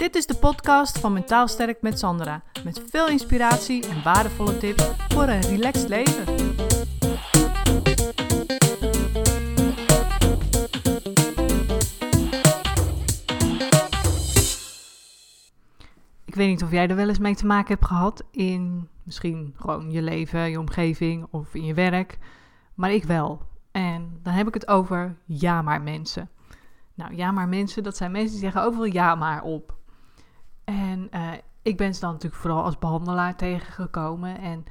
Dit is de podcast van Mentaal Sterk met Sandra. Met veel inspiratie en waardevolle tips voor een relaxed leven. Ik weet niet of jij er wel eens mee te maken hebt gehad in misschien gewoon je leven, je omgeving of in je werk. Maar ik wel. En dan heb ik het over ja maar mensen. Nou, ja maar mensen, dat zijn mensen die zeggen overal ja maar op. En uh, ik ben ze dan natuurlijk vooral als behandelaar tegengekomen. En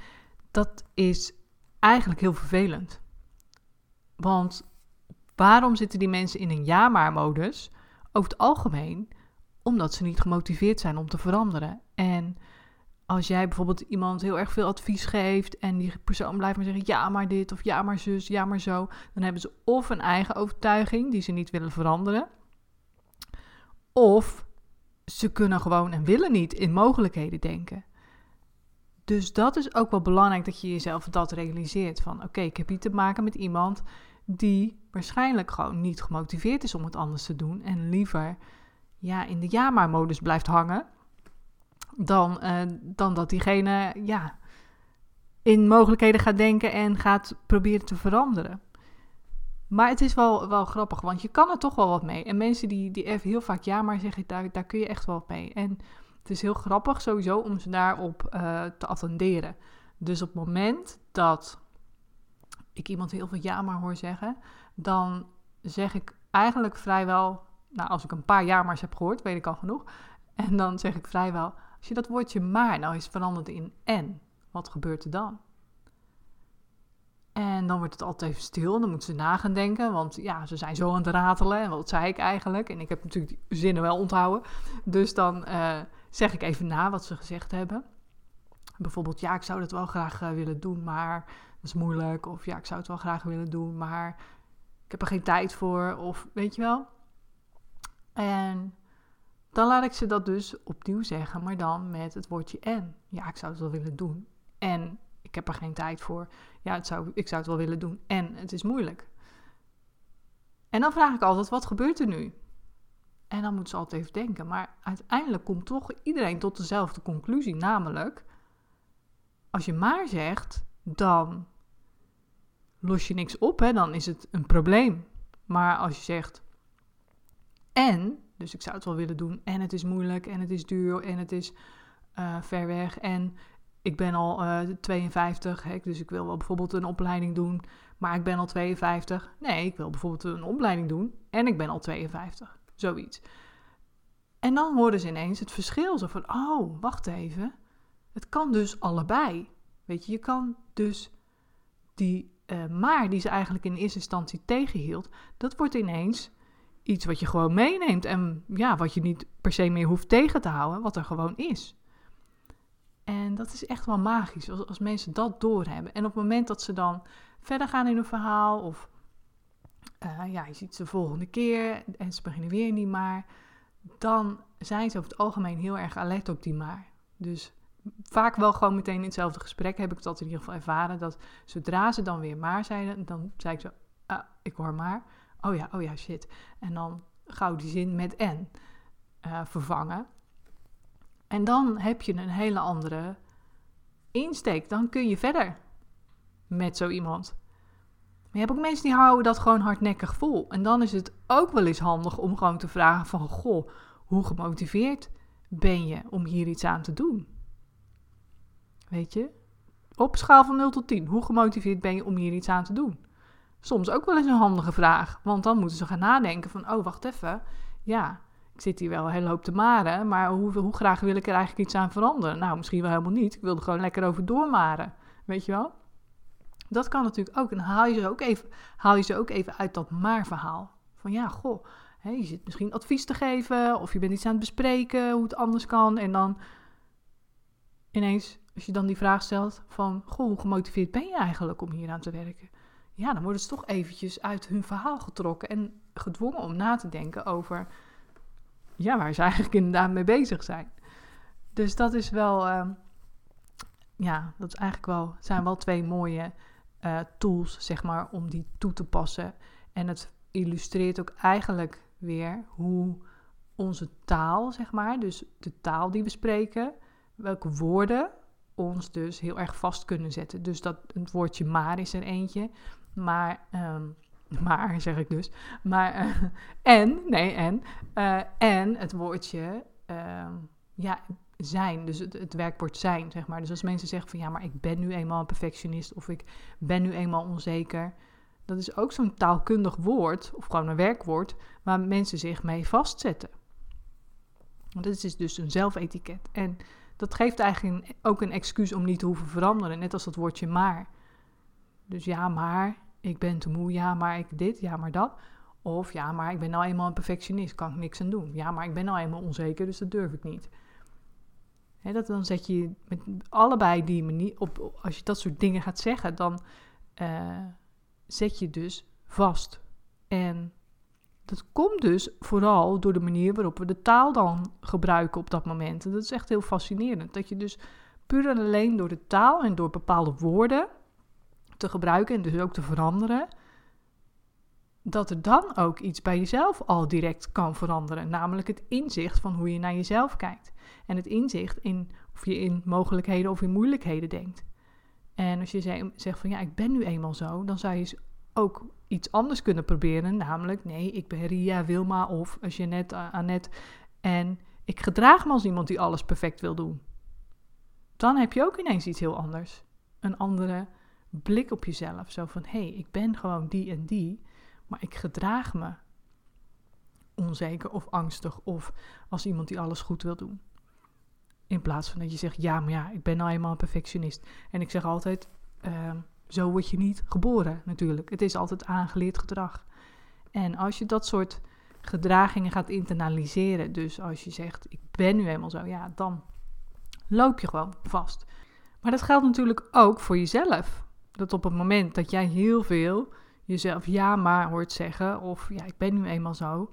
dat is eigenlijk heel vervelend. Want waarom zitten die mensen in een ja maar modus? Over het algemeen omdat ze niet gemotiveerd zijn om te veranderen. En als jij bijvoorbeeld iemand heel erg veel advies geeft en die persoon blijft maar zeggen ja maar dit of ja maar zus, ja maar zo, dan hebben ze of een eigen overtuiging die ze niet willen veranderen, of ze kunnen gewoon en willen niet in mogelijkheden denken. Dus dat is ook wel belangrijk dat je jezelf dat realiseert van oké, ik heb hier te maken met iemand die waarschijnlijk gewoon niet gemotiveerd is om het anders te doen en liever ja, in de ja maar modus blijft hangen dan, uh, dan dat diegene ja, in mogelijkheden gaat denken en gaat proberen te veranderen. Maar het is wel, wel grappig, want je kan er toch wel wat mee. En mensen die, die even heel vaak ja maar zeggen, daar, daar kun je echt wel wat mee. En het is heel grappig sowieso om ze daarop uh, te attenderen. Dus op het moment dat ik iemand heel veel ja maar hoor zeggen, dan zeg ik eigenlijk vrijwel, nou als ik een paar ja maar's heb gehoord, weet ik al genoeg. En dan zeg ik vrijwel, als je dat woordje maar nou is veranderd in en, wat gebeurt er dan? En dan wordt het altijd even stil. Dan moeten ze na gaan denken. Want ja, ze zijn zo aan het ratelen. En wat zei ik eigenlijk? En ik heb natuurlijk die zinnen wel onthouden. Dus dan uh, zeg ik even na wat ze gezegd hebben. Bijvoorbeeld, ja, ik zou dat wel graag uh, willen doen, maar dat is moeilijk. Of ja, ik zou het wel graag willen doen, maar ik heb er geen tijd voor. Of weet je wel. En dan laat ik ze dat dus opnieuw zeggen, maar dan met het woordje en. Ja, ik zou het wel willen doen. En ik heb er geen tijd voor. Ja, het zou, ik zou het wel willen doen. En het is moeilijk. En dan vraag ik altijd, wat gebeurt er nu? En dan moet ze altijd even denken. Maar uiteindelijk komt toch iedereen tot dezelfde conclusie. Namelijk, als je maar zegt, dan los je niks op. Hè? Dan is het een probleem. Maar als je zegt, en, dus ik zou het wel willen doen. En het is moeilijk en het is duur en het is uh, ver weg. En ik ben al uh, 52, hè, dus ik wil wel bijvoorbeeld een opleiding doen. Maar ik ben al 52. Nee, ik wil bijvoorbeeld een opleiding doen en ik ben al 52. Zoiets. En dan horen ze ineens het verschil. Zo van, oh, wacht even. Het kan dus allebei. Weet je, je kan dus die uh, maar die ze eigenlijk in eerste instantie tegenhield, dat wordt ineens iets wat je gewoon meeneemt en ja, wat je niet per se meer hoeft tegen te houden, wat er gewoon is. En dat is echt wel magisch als, als mensen dat doorhebben. En op het moment dat ze dan verder gaan in hun verhaal, of uh, ja, je ziet ze de volgende keer en ze beginnen weer niet maar, dan zijn ze over het algemeen heel erg alert op die maar. Dus vaak wel gewoon meteen in hetzelfde gesprek heb ik dat in ieder geval ervaren, dat zodra ze dan weer maar zeiden, dan zei ik zo, ah, ik hoor maar oh ja, oh ja, shit. En dan gauw die zin met en uh, vervangen. En dan heb je een hele andere insteek. Dan kun je verder met zo iemand. Maar je hebt ook mensen die houden dat gewoon hardnekkig vol. En dan is het ook wel eens handig om gewoon te vragen van... Goh, hoe gemotiveerd ben je om hier iets aan te doen? Weet je? Op schaal van 0 tot 10. Hoe gemotiveerd ben je om hier iets aan te doen? soms ook wel eens een handige vraag. Want dan moeten ze gaan nadenken van, oh, wacht even. Ja, ik zit hier wel een hele hoop te maren, maar hoe, hoe graag wil ik er eigenlijk iets aan veranderen? Nou, misschien wel helemaal niet. Ik wil er gewoon lekker over doormaren, weet je wel? Dat kan natuurlijk ook. En haal je ze ook even, haal je ze ook even uit dat maar-verhaal. Van ja, goh, je zit misschien advies te geven of je bent iets aan het bespreken hoe het anders kan. En dan ineens, als je dan die vraag stelt van, goh, hoe gemotiveerd ben je eigenlijk om hier aan te werken? ja, dan worden ze toch eventjes uit hun verhaal getrokken en gedwongen om na te denken over ja, waar ze eigenlijk inderdaad mee bezig zijn. Dus dat is wel, uh, ja, dat is eigenlijk wel, zijn wel twee mooie uh, tools, zeg maar, om die toe te passen. En het illustreert ook eigenlijk weer hoe onze taal, zeg maar, dus de taal die we spreken, welke woorden ons dus heel erg vast kunnen zetten. Dus dat het woordje maar is er eentje, maar, ehm, maar zeg ik dus, maar eh, en, nee en, eh, en het woordje, ehm, ja, zijn, dus het, werkwoord zijn, zeg maar. Dus als mensen zeggen van ja, maar ik ben nu eenmaal een perfectionist of ik ben nu eenmaal onzeker, dat is ook zo'n taalkundig woord, of gewoon een werkwoord, waar mensen zich mee vastzetten. Dat is dus een zelfetiket. En dat geeft eigenlijk ook een excuus om niet te hoeven veranderen, net als dat woordje maar. Dus ja, maar ik ben te moe, ja, maar ik dit, ja, maar dat. Of ja, maar ik ben nou eenmaal een perfectionist, kan ik niks aan doen. Ja, maar ik ben nou eenmaal onzeker, dus dat durf ik niet. dat, dan zet je met allebei die manier op. Als je dat soort dingen gaat zeggen, dan uh, zet je dus vast. En dat komt dus vooral door de manier waarop we de taal dan gebruiken op dat moment. En dat is echt heel fascinerend. Dat je dus puur en alleen door de taal en door bepaalde woorden te gebruiken en dus ook te veranderen, dat er dan ook iets bij jezelf al direct kan veranderen. Namelijk het inzicht van hoe je naar jezelf kijkt. En het inzicht in of je in mogelijkheden of in moeilijkheden denkt. En als je zegt van ja, ik ben nu eenmaal zo, dan zou je ook iets anders kunnen proberen. Namelijk, nee, ik ben Ria, Wilma of Jeannette, Annette. En ik gedraag me als iemand die alles perfect wil doen. Dan heb je ook ineens iets heel anders. Een andere blik op jezelf. Zo van, hé, hey, ik ben gewoon die en die, maar ik gedraag me onzeker of angstig of als iemand die alles goed wil doen. In plaats van dat je zegt, ja, maar ja, ik ben nou eenmaal een perfectionist. En ik zeg altijd, uh, zo word je niet geboren natuurlijk. Het is altijd aangeleerd gedrag. En als je dat soort gedragingen gaat internaliseren, dus als je zegt, ik ben nu eenmaal zo, ja, dan loop je gewoon vast. Maar dat geldt natuurlijk ook voor jezelf. Dat op het moment dat jij heel veel jezelf ja maar hoort zeggen, of ja, ik ben nu eenmaal zo,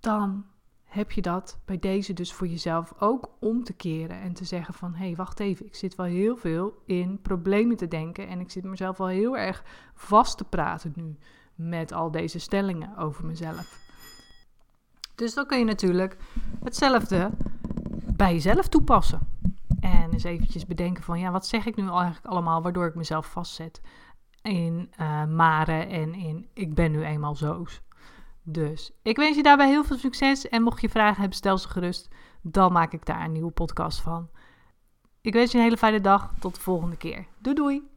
dan heb je dat bij deze dus voor jezelf ook om te keren en te zeggen van hé, hey, wacht even, ik zit wel heel veel in problemen te denken en ik zit mezelf wel heel erg vast te praten nu met al deze stellingen over mezelf. Dus dan kun je natuurlijk hetzelfde bij jezelf toepassen. En eens eventjes bedenken van ja, wat zeg ik nu eigenlijk allemaal waardoor ik mezelf vastzet in uh, maren en in ik ben nu eenmaal zo's. Dus ik wens je daarbij heel veel succes. En mocht je vragen hebben, stel ze gerust. Dan maak ik daar een nieuwe podcast van. Ik wens je een hele fijne dag. Tot de volgende keer. Doei doei.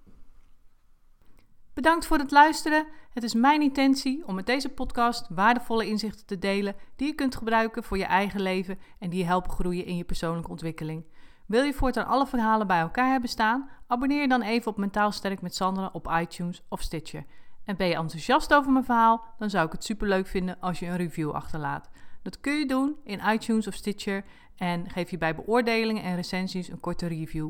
Bedankt voor het luisteren. Het is mijn intentie om met deze podcast waardevolle inzichten te delen die je kunt gebruiken voor je eigen leven en die je helpen groeien in je persoonlijke ontwikkeling. Wil je voortaan alle verhalen bij elkaar hebben staan? Abonneer je dan even op Mentaal Sterk met Sandra op iTunes of Stitcher. En ben je enthousiast over mijn verhaal, dan zou ik het superleuk vinden als je een review achterlaat. Dat kun je doen in iTunes of Stitcher en geef je bij beoordelingen en recensies een korte review.